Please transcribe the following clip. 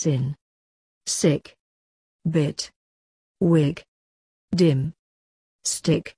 sin. Sick. Bit. Wig. Dim. Stick.